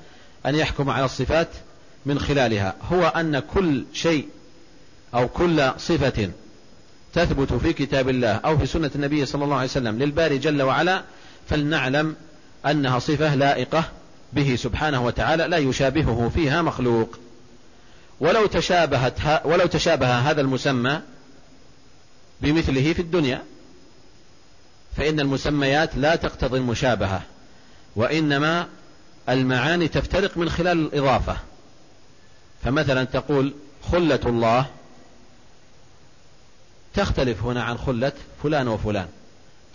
أن يحكم على الصفات من خلالها. هو أن كل شيء أو كل صفة تثبت في كتاب الله أو في سنة النبي صلى الله عليه وسلم للباري جل وعلا فلنعلم أنها صفة لائقة به سبحانه وتعالى لا يشابهه فيها مخلوق. ولو تشابهت ولو تشابه هذا المسمى بمثله في الدنيا فإن المسميات لا تقتضي المشابهة وإنما المعاني تفترق من خلال الإضافة. فمثلا تقول خلة الله تختلف هنا عن خلة فلان وفلان.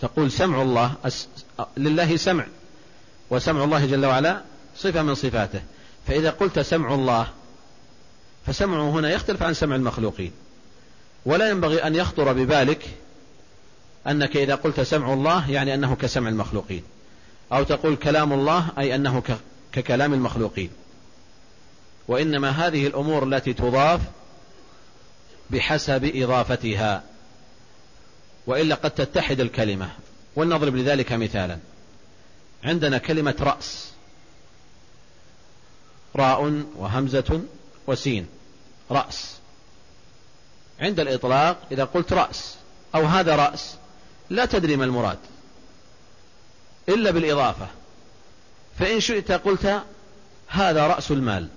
تقول سمع الله لله سمع وسمع الله جل وعلا صفة من صفاته. فإذا قلت سمع الله فسمعه هنا يختلف عن سمع المخلوقين. ولا ينبغي أن يخطر ببالك أنك إذا قلت سمع الله يعني أنه كسمع المخلوقين. أو تقول كلام الله أي أنه ككلام المخلوقين. وإنما هذه الأمور التي تضاف بحسب إضافتها. وإلا قد تتحد الكلمة ولنضرب لذلك مثالا. عندنا كلمة رأس. راء وهمزة وسين. رأس. عند الإطلاق إذا قلت رأس أو هذا رأس لا تدري ما المراد. إلا بالإضافة. فإن شئت قلت هذا رأس المال.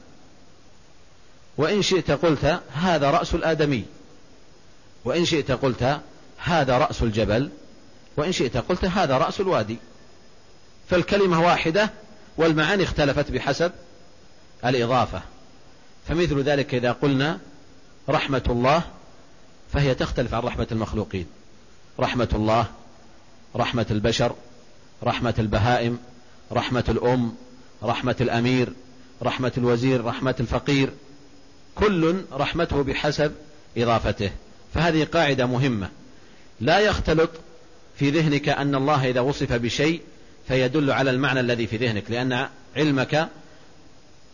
وإن شئت قلت هذا رأس الآدمي. وإن شئت قلت هذا رأس الجبل وإن شئت قلت هذا رأس الوادي. فالكلمة واحدة والمعاني اختلفت بحسب الإضافة. فمثل ذلك إذا قلنا رحمة الله فهي تختلف عن رحمة المخلوقين. رحمة الله رحمة البشر رحمة البهائم رحمة الأم رحمة الأمير رحمة الوزير رحمة الفقير. كل رحمته بحسب إضافته. فهذه قاعدة مهمة. لا يختلط في ذهنك أن الله إذا وصف بشيء فيدل على المعنى الذي في ذهنك لأن علمك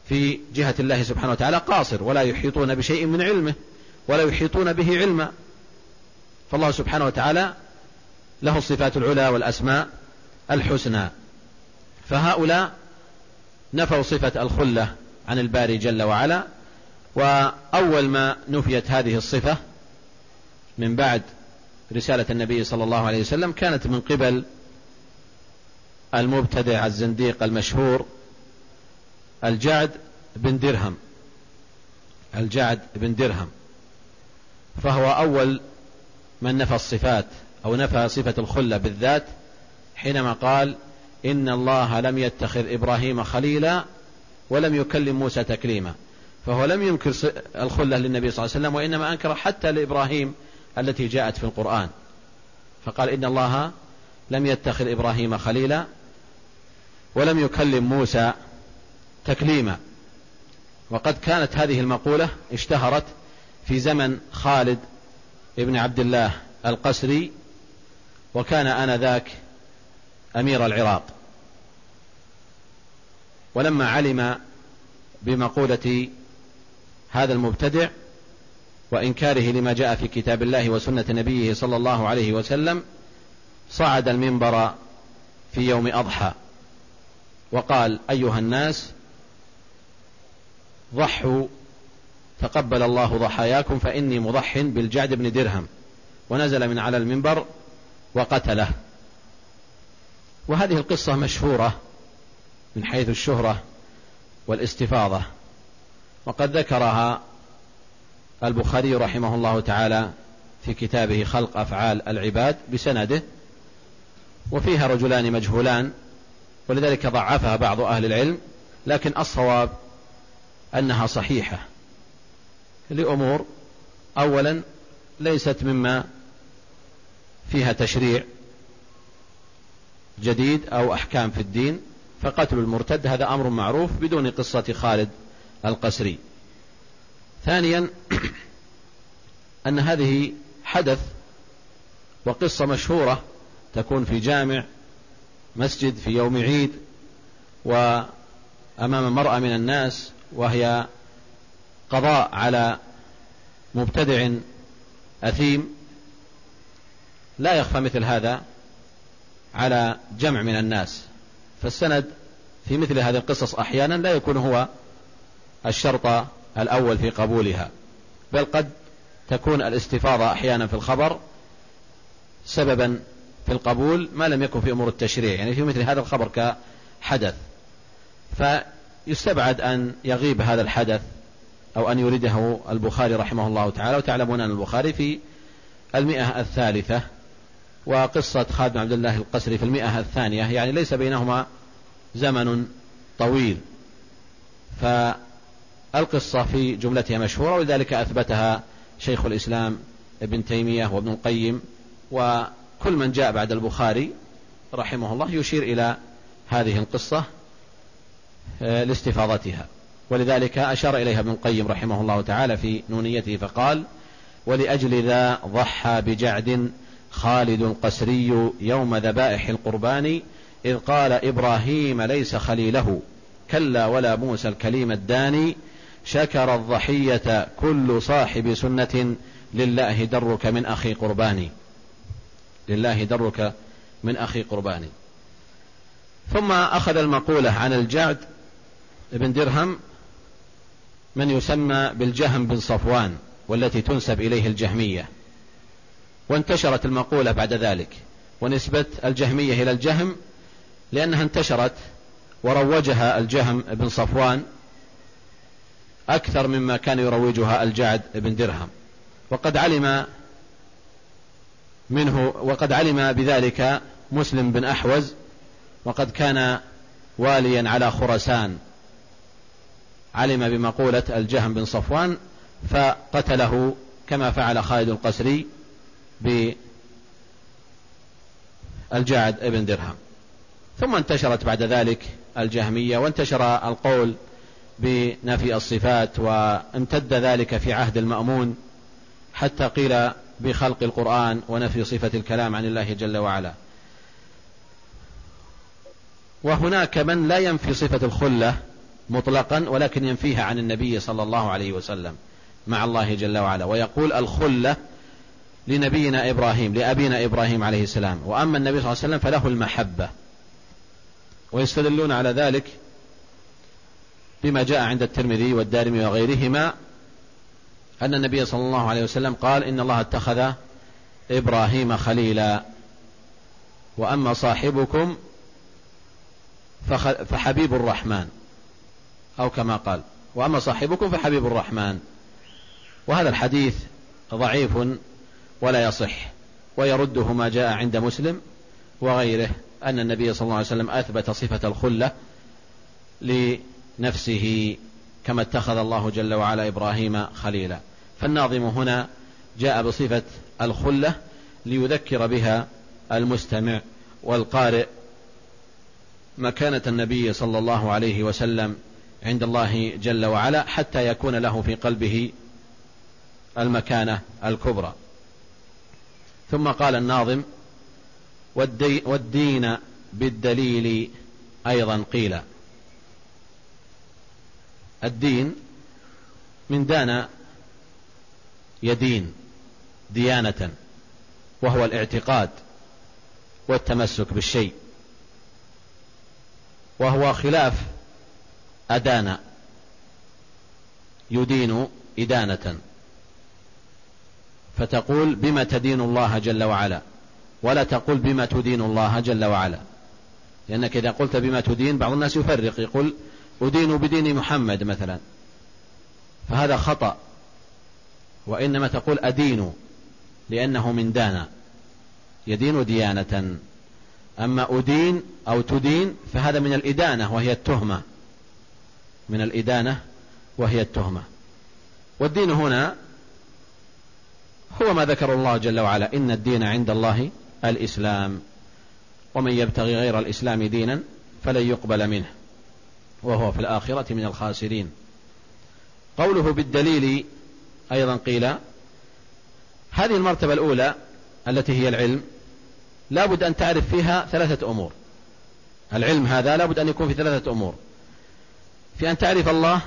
في جهة الله سبحانه وتعالى قاصر ولا يحيطون بشيء من علمه ولا يحيطون به علما. فالله سبحانه وتعالى له الصفات العلى والأسماء الحسنى. فهؤلاء نفوا صفة الخلة عن الباري جل وعلا وأول ما نفيت هذه الصفة من بعد رسالة النبي صلى الله عليه وسلم كانت من قبل المبتدع الزنديق المشهور الجعد بن درهم. الجعد بن درهم. فهو أول من نفى الصفات أو نفى صفة الخلة بالذات حينما قال إن الله لم يتخذ إبراهيم خليلا ولم يكلم موسى تكليما. فهو لم ينكر الخلة للنبي صلى الله عليه وسلم وإنما أنكر حتى لإبراهيم التي جاءت في القرآن. فقال إن الله لم يتخذ إبراهيم خليلا ولم يكلم موسى تكليما. وقد كانت هذه المقولة اشتهرت في زمن خالد ابن عبد الله القسري وكان آنذاك أمير العراق. ولما علم بمقولة هذا المبتدع وإنكاره لما جاء في كتاب الله وسنة نبيه صلى الله عليه وسلم صعد المنبر في يوم أضحى وقال أيها الناس ضحوا تقبل الله ضحاياكم فإني مضح بالجعد بن درهم. ونزل من على المنبر وقتله. وهذه القصة مشهورة من حيث الشهرة والاستفاضة وقد ذكرها البخاري رحمه الله تعالى في كتابه خلق أفعال العباد بسنده وفيها رجلان مجهولان ولذلك ضعفها بعض أهل العلم لكن الصواب أنها صحيحة لأمور أولا ليست مما فيها تشريع جديد أو أحكام في الدين فقتل المرتد هذا أمر معروف بدون قصة خالد القسري. ثانيا (clears throat) أن هذه حدث وقصة مشهورة تكون في جامع مسجد في يوم عيد وأمام مرأة من الناس وهي قضاء على مبتدع أثيم. لا يخفى مثل هذا على جمع من الناس فالسند في مثل هذه القصص أحيانا لا يكون هو الشرط الأول في قبولها. بل قد تكون الاستفاضة أحيانا في الخبر سببا في القبول ما لم يكن في أمور التشريع يعني في مثل هذا الخبر كحدث. فيستبعد أن يغيب هذا الحدث أو أن يريده البخاري رحمه الله تعالى وتعلمون أن البخاري في المئة الثالثة وقصة خالد بن عبد الله القسري في المئة الثانية يعني ليس بينهما زمن طويل. فالقصة في جملتها مشهورة ولذلك أثبتها شيخ الإسلام ابن تيمية وابن القيم. وكل من جاء بعد البخاري رحمه الله يشير إلى هذه القصة آه، لاستفاضتها. ولذلك أشار إليها ابن القيم رحمه الله تعالى في نونيته فقال ولأجل ذا ضحى بجعد خالد القسري يوم ذبائح القربان إذ قال إبراهيم ليس خليله كلا ولا موسى الكليم الداني شكر الضحية كل صاحب سنة لله درك من أخي قرباني. لله درك من أخي قرباني. ثم أخذ المقولة عن الجعد بن درهم من يسمى بالجهم بن صفوان والتي تنسب إليه الجهمية. وانتشرت المقولة بعد ذلك ونسبة الجهمية إلى الجهم لأنها انتشرت وروجها الجهم بن صفوان أكثر مما كان يروجها الجعد بن درهم. وقد علم منه وقد علم بذلك مسلم بن أحوز وقد كان واليا على خرسان علم بمقولة الجهم بن صفوان فقتله كما فعل خالد القسري بالجعد بن درهم. ثم انتشرت بعد ذلك الجهمية وانتشر القول بنفي الصفات وامتد ذلك في عهد المأمون حتى قيل بخلق القرآن ونفي صفة الكلام عن الله جل وعلا. وهناك من لا ينفي صفة الخلة مطلقا ولكن ينفيها عن النبي صلى الله عليه وسلم مع الله جل وعلا ويقول الخلة لنبينا إبراهيم لأبينا إبراهيم عليه السلام. وأما النبي صلى الله عليه وسلم فله المحبة. ويستدلون على ذلك بما جاء عند الترمذي والدارمي وغيرهما أن النبي صلى الله عليه وسلم قال إن الله اتخذ إبراهيم خليلا. وأما صاحبكم فحبيب الرحمن أو كما قال. وأما صاحبكم فحبيب الرحمن. وهذا الحديث ضعيف ولا يصح ويرده ما جاء عند مسلم وغيره أن النبي صلى الله عليه وسلم أثبت صفة الخلة لنفسه كما اتخذ الله جل وعلا إبراهيم خليلا. فالناظم هنا جاء بصفة الخلة ليذكر بها المستمع والقارئ مكانة النبي صلى الله عليه وسلم عند الله جل وعلا حتى يكون له في قلبه المكانة الكبرى. ثم قال الناظم والدي والدين بالدليل أيضا قيل الدين من دان يدين ديانة وهو الاعتقاد والتمسك بالشيء وهو خلاف أدان يدين إدانة. فتقول بما تدين الله جل وعلا ولا تقول بما تدين الله جل وعلا. لأنك إذا قلت بما تدين بعض الناس يفرق يقول أدين بدين محمد مثلا. فهذا خطأ. وإنما تقول أدين لأنه من دانا. يدين ديانة. أما أدين أو تدين فهذا من الإدانة وهي التهمة. من الإدانة وهي التهمة. والدين هنا هو ما ذكر الله جل وعلا. إن الدين عند الله الإسلام. ومن يبتغي غير الإسلام دينا فلن يقبل منه. وهو في الآخرة من الخاسرين. قوله بالدليل أيضا قيل هذه المرتبة الأولى التي هي العلم لا بد أن تعرف فيها ثلاثة أمور. العلم هذا لا بد أن يكون في ثلاثة أمور. في أن تعرف الله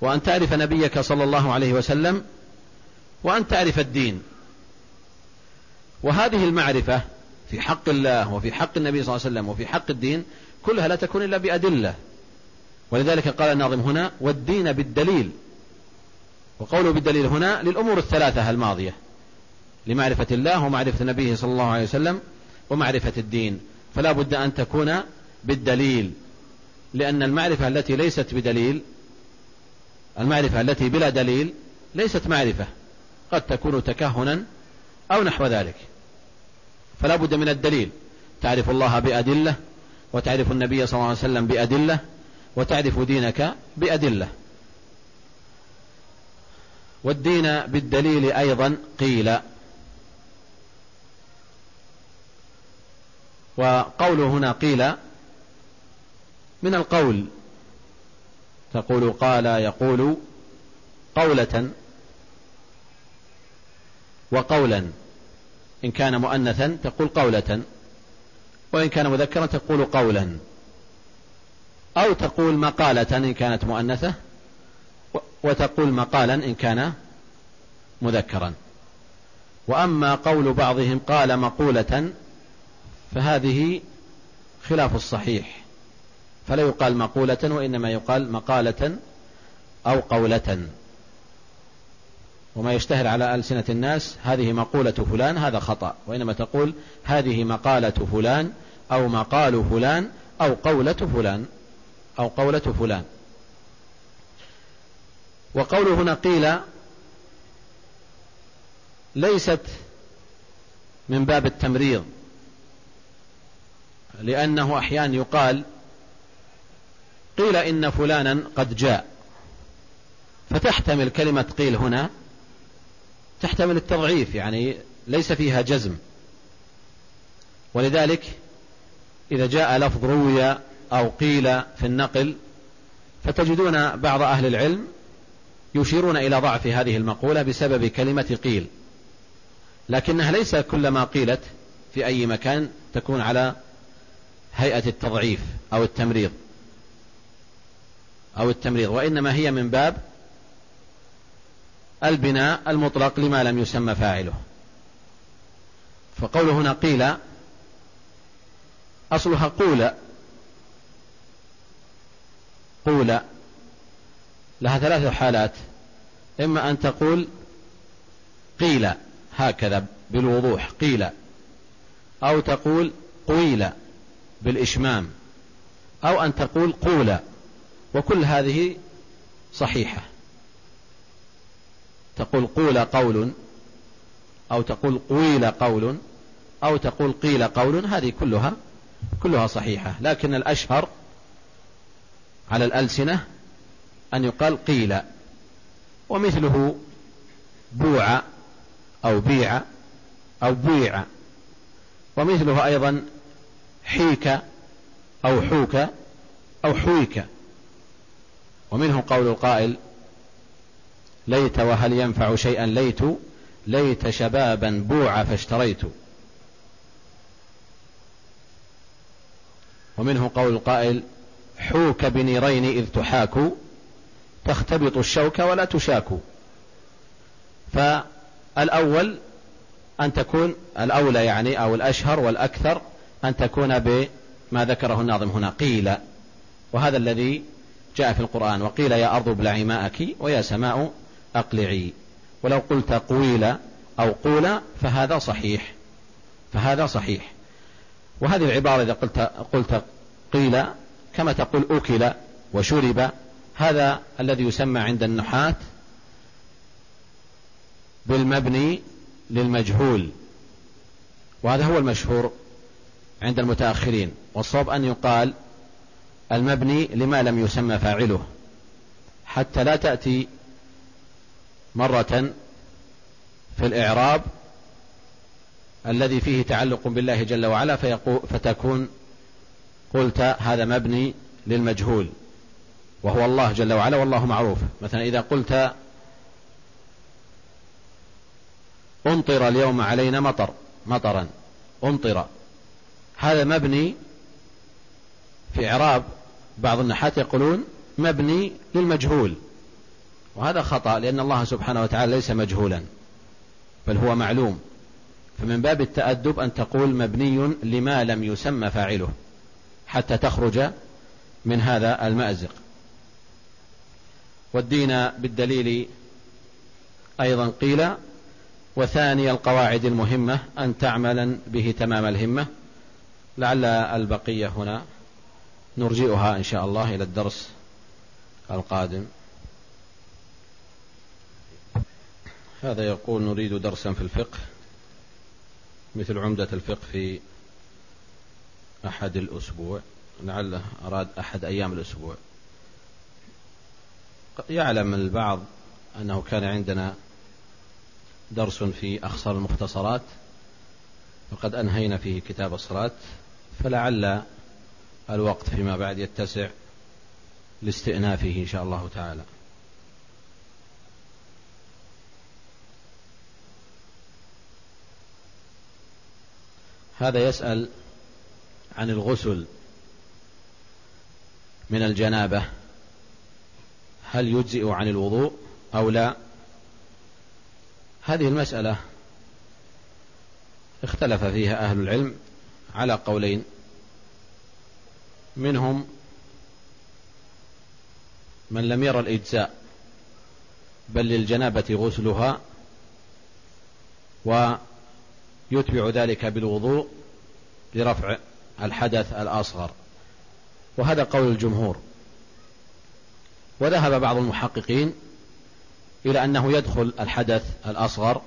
وأن تعرف نبيك صلى الله عليه وسلم وأن تعرف الدين. وهذه المعرفة في حق الله وفي حق النبي صلى الله عليه وسلم وفي حق الدين كلها لا تكون إلا بأدلة. ولذلك قال الناظم هنا والدين بالدليل. وقوله بالدليل هنا للأمور الثلاثة الماضية لمعرفة الله ومعرفة نبيه صلى الله عليه وسلم ومعرفة الدين. فلا بد أن تكون بالدليل لأن المعرفة التي ليست بدليل المعرفة التي بلا دليل ليست معرفة. قد تكون تكهنا أو نحو ذلك. فلا بد من الدليل. تعرف الله بأدلة وتعرف النبي صلى الله عليه وسلم بأدلة وتعرف دينك بأدلة. والدين بالدليل أيضا قيل. وقوله هنا قيل من القول. تقول قال يقول قولة وقولا. إن كان مؤنثا تقول قولة. وإن كان مذكرا تقول قولا. أو تقول مقالة إن كانت مؤنثة وتقول مقالا إن كان مذكرا. وأما قول بعضهم قال مقولة فهذه خلاف الصحيح. فلا يقال مقولة وإنما يقال مقالة أو قولة. وما يشتهر على ألسنة الناس هذه مقولة فلان هذا خطأ. وإنما تقول هذه مقالة فلان أو مقال فلان أو قولة فلان أو قولة فلان. وقوله هنا قيل ليست من باب التمريض لأنه أحيانا يقال قيل إن فلانا قد جاء. فتحتمل كلمة قيل هنا تحتمل التضعيف يعني ليس فيها جزم. ولذلك إذا جاء لفظ روي أو قيل في النقل فتجدون بعض أهل العلم يشيرون إلى ضعف هذه المقولة بسبب كلمة قيل. لكنها ليس كلما قيلت في أي مكان تكون على هيئة التضعيف أو التمريض أو التمريض وإنما هي من باب البناء المطلق لما لم يسمى فاعله. فقوله هنا قيل أصلها قول قول لها ثلاث حالات. إما أن تقول قيل هكذا بالوضوح قيل أو تقول قويل بالإشمام أو أن تقول قول. وكل هذه صحيحة. تقول قول قول أو تقول قويل قول أو تقول قيل قول هذه كلها كلها صحيحة. لكن الأشهر على الألسنة أن يقال قيل ومثله بوع أو بيع أو بويع ومثله أيضا حيك أو حوك أو حويك ومنه قول القائل ليت وهل ينفع شيئا ليت ليت شبابا بوع فاشتريت. ومنه قول القائل حوك بنيرين إذ تحاك تختبط الشوك ولا تشاك. فالأول أن تكون الأولى يعني أو الأشهر والأكثر أن تكون بما ذكره الناظم هنا قيل. وهذا الذي جاء في القرآن وقيل يا أرض ابلعي ماءك ويا سماء أقلعي. ولو قلت قويل أو قول فهذا صحيح. فهذا صحيح. وهذه العبارة إذا قلت, قلت قيل كما تقول أكل وشرب هذا الذي يسمى عند النحاة بالمبني للمجهول. وهذا هو المشهور عند المتأخرين. والصواب أن يقال المبني لما لم يسمى فاعله. حتى لا تأتي مرة في الإعراب الذي فيه تعلق بالله جل وعلا فتكون قلت هذا مبني للمجهول وهو الله جل وعلا والله معروف. مثلا إذا قلت أمطر اليوم علينا مطر مطرا أمطر هذا مبني في إعراب بعض النحاة يقولون مبني للمجهول. وهذا خطأ لأن الله سبحانه وتعالى ليس مجهولا بل هو معلوم. فمن باب التأدب أن تقول مبني لما لم يسمى فاعله حتى تخرج من هذا المأزق. والدين بالدليل أيضا قيل وثاني القواعد المهمة أن تعملا به تمام الهمة. لعل البقية هنا نرجئها إن شاء الله إلى الدرس القادم. هذا يقول نريد درسا في الفقه مثل عمدة الفقه في أحد الأسبوع لعله أراد أحد أيام الأسبوع. يعلم البعض أنه كان عندنا درس في أخصر المختصرات وقد أنهينا فيه كتاب الصلاة فلعل الوقت فيما بعد يتسع لاستئنافه إن شاء الله تعالى. هذا يسأل عن الغسل من الجنابة. هل يجزئ عن الوضوء أو لا؟ هذه المسألة اختلف فيها أهل العلم على قولين. منهم من لم ير الإجزاء بل للجنابة غسلها ويتبع ذلك بالوضوء لرفع الحدث الأصغر. وهذا قول الجمهور. وذهب بعض المحققين إلى أنه يدخل الحدث الأصغر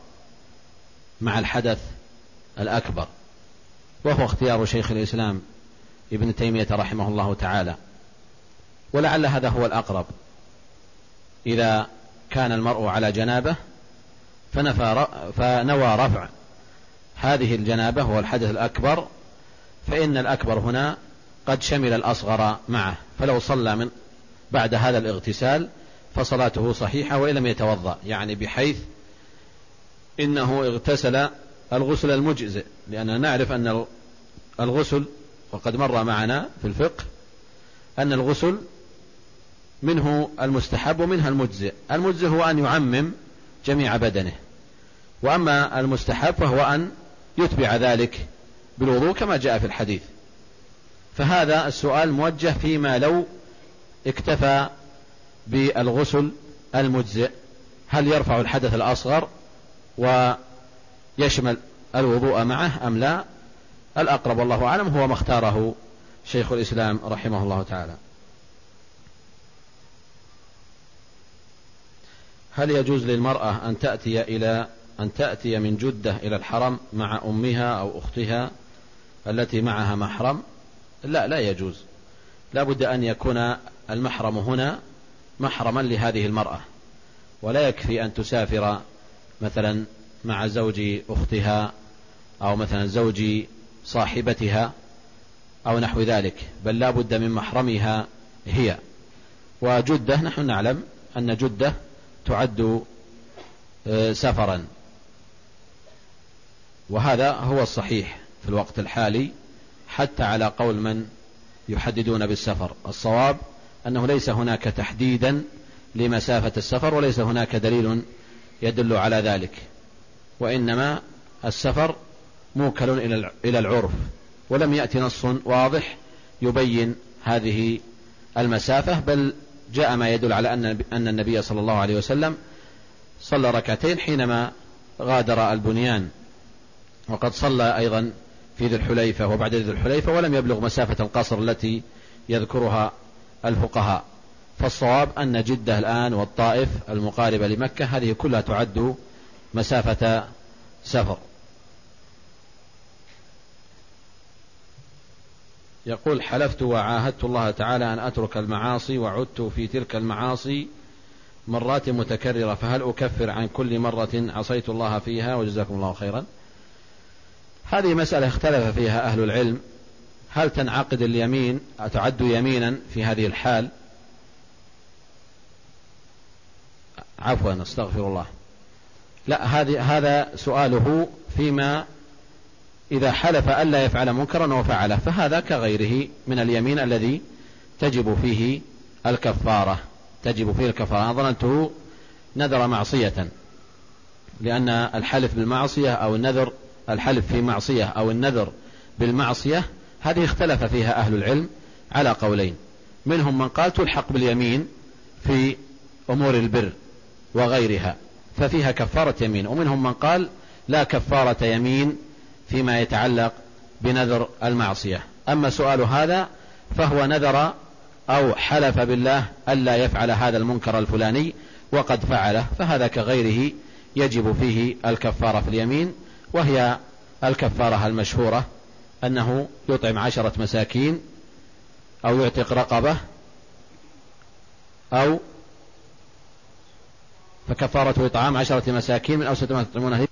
مع الحدث الأكبر. وهو اختيار شيخ الإسلام ابن تيمية رحمه الله تعالى. ولعل هذا هو الأقرب. إذا كان المرء على جنابه فنوى رفع هذه الجنابة هو الحدث الأكبر فإن الأكبر هنا قد شمل الأصغر معه فلو صلى من بعد هذا الاغتسال فصلاته صحيحة وإن لم يتوضأ يعني بحيث إنه اغتسل الغسل المجزئ لأننا نعرف أن الغسل وقد مر معنا في الفقه أن الغسل منه المستحب ومنها المجزئ المجزئ هو أن يعمم جميع بدنه وأما المستحب فهو أن يتبع ذلك بالوضوء كما جاء في الحديث. فهذا السؤال موجه فيما لو اكتفى بالغسل المجزئ. هل يرفع الحدث الأصغر ويشمل الوضوء معه أم لا؟ الأقرب والله أعلم هو ما اختاره شيخ الإسلام رحمه الله تعالى. هل يجوز للمرأة أن تأتي إلى أن تأتي من جدة إلى الحرم مع أمها أو أختها التي معها محرم؟ لا لا يجوز. لا بد أن يكون المحرم هنا محرما لهذه المرأة. ولا يكفي أن تسافر مثلا مع زوج أختها أو مثلا زوج صاحبتها أو نحو ذلك بل لا بد من محرمها هي. وجدة نحن نعلم أن جدة تعد آه، سفرا. وهذا هو الصحيح في الوقت الحالي حتى على قول من يحددون بالسفر. الصواب أنه ليس هناك تحديدا لمسافة السفر وليس هناك دليل يدل على ذلك. وإنما السفر موكل إلى العرف ولم يأتي نص واضح يبين هذه المسافة بل جاء ما يدل على أن النبي صلى الله عليه وسلم صلى ركعتين حينما غادر البنيان. وقد صلى أيضا في ذي الحليفة وبعد ذي الحليفة ولم يبلغ مسافة القصر التي يذكرها الفقهاء. فالصواب أن جدة الآن والطائف المقاربة لمكة هذه كلها تعد مسافة سفر. يقول حلفت وعاهدت الله تعالى أن أترك المعاصي وعدت في تلك المعاصي مرات متكررة فهل أكفر عن كل مرة عصيت الله فيها وجزاكم الله خيرا؟ هذه مسألة اختلف فيها أهل العلم. هل تنعقد اليمين تعد يمينا في هذه الحال؟ عفوا أستغفر الله. لا هذه هذا سؤاله فيما إذا حلف ألا يفعل منكرا وفعله فهذا كغيره من اليمين الذي تجب فيه الكفارة. تجب فيه الكفارة. ظننته نذر معصية لأن الحلف بالمعصية أو النذر الحلف في معصية أو النذر بالمعصية هذه اختلف فيها أهل العلم على قولين. منهم من قال تلحق باليمين في أمور البر وغيرها ففيها كفارة يمين. ومنهم من قال لا كفارة يمين فيما يتعلق بنذر المعصية. أما سؤال هذا فهو نذر أو حلف بالله ألا يفعل هذا المنكر الفلاني وقد فعله فهذا كغيره يجب فيه الكفارة في اليمين. وهي الكفارة المشهورة أنه يطعم عشرة مساكين أو يعتق رقبة أو فكفارة إطعام عشرة مساكين من أوسط ما تطعمونه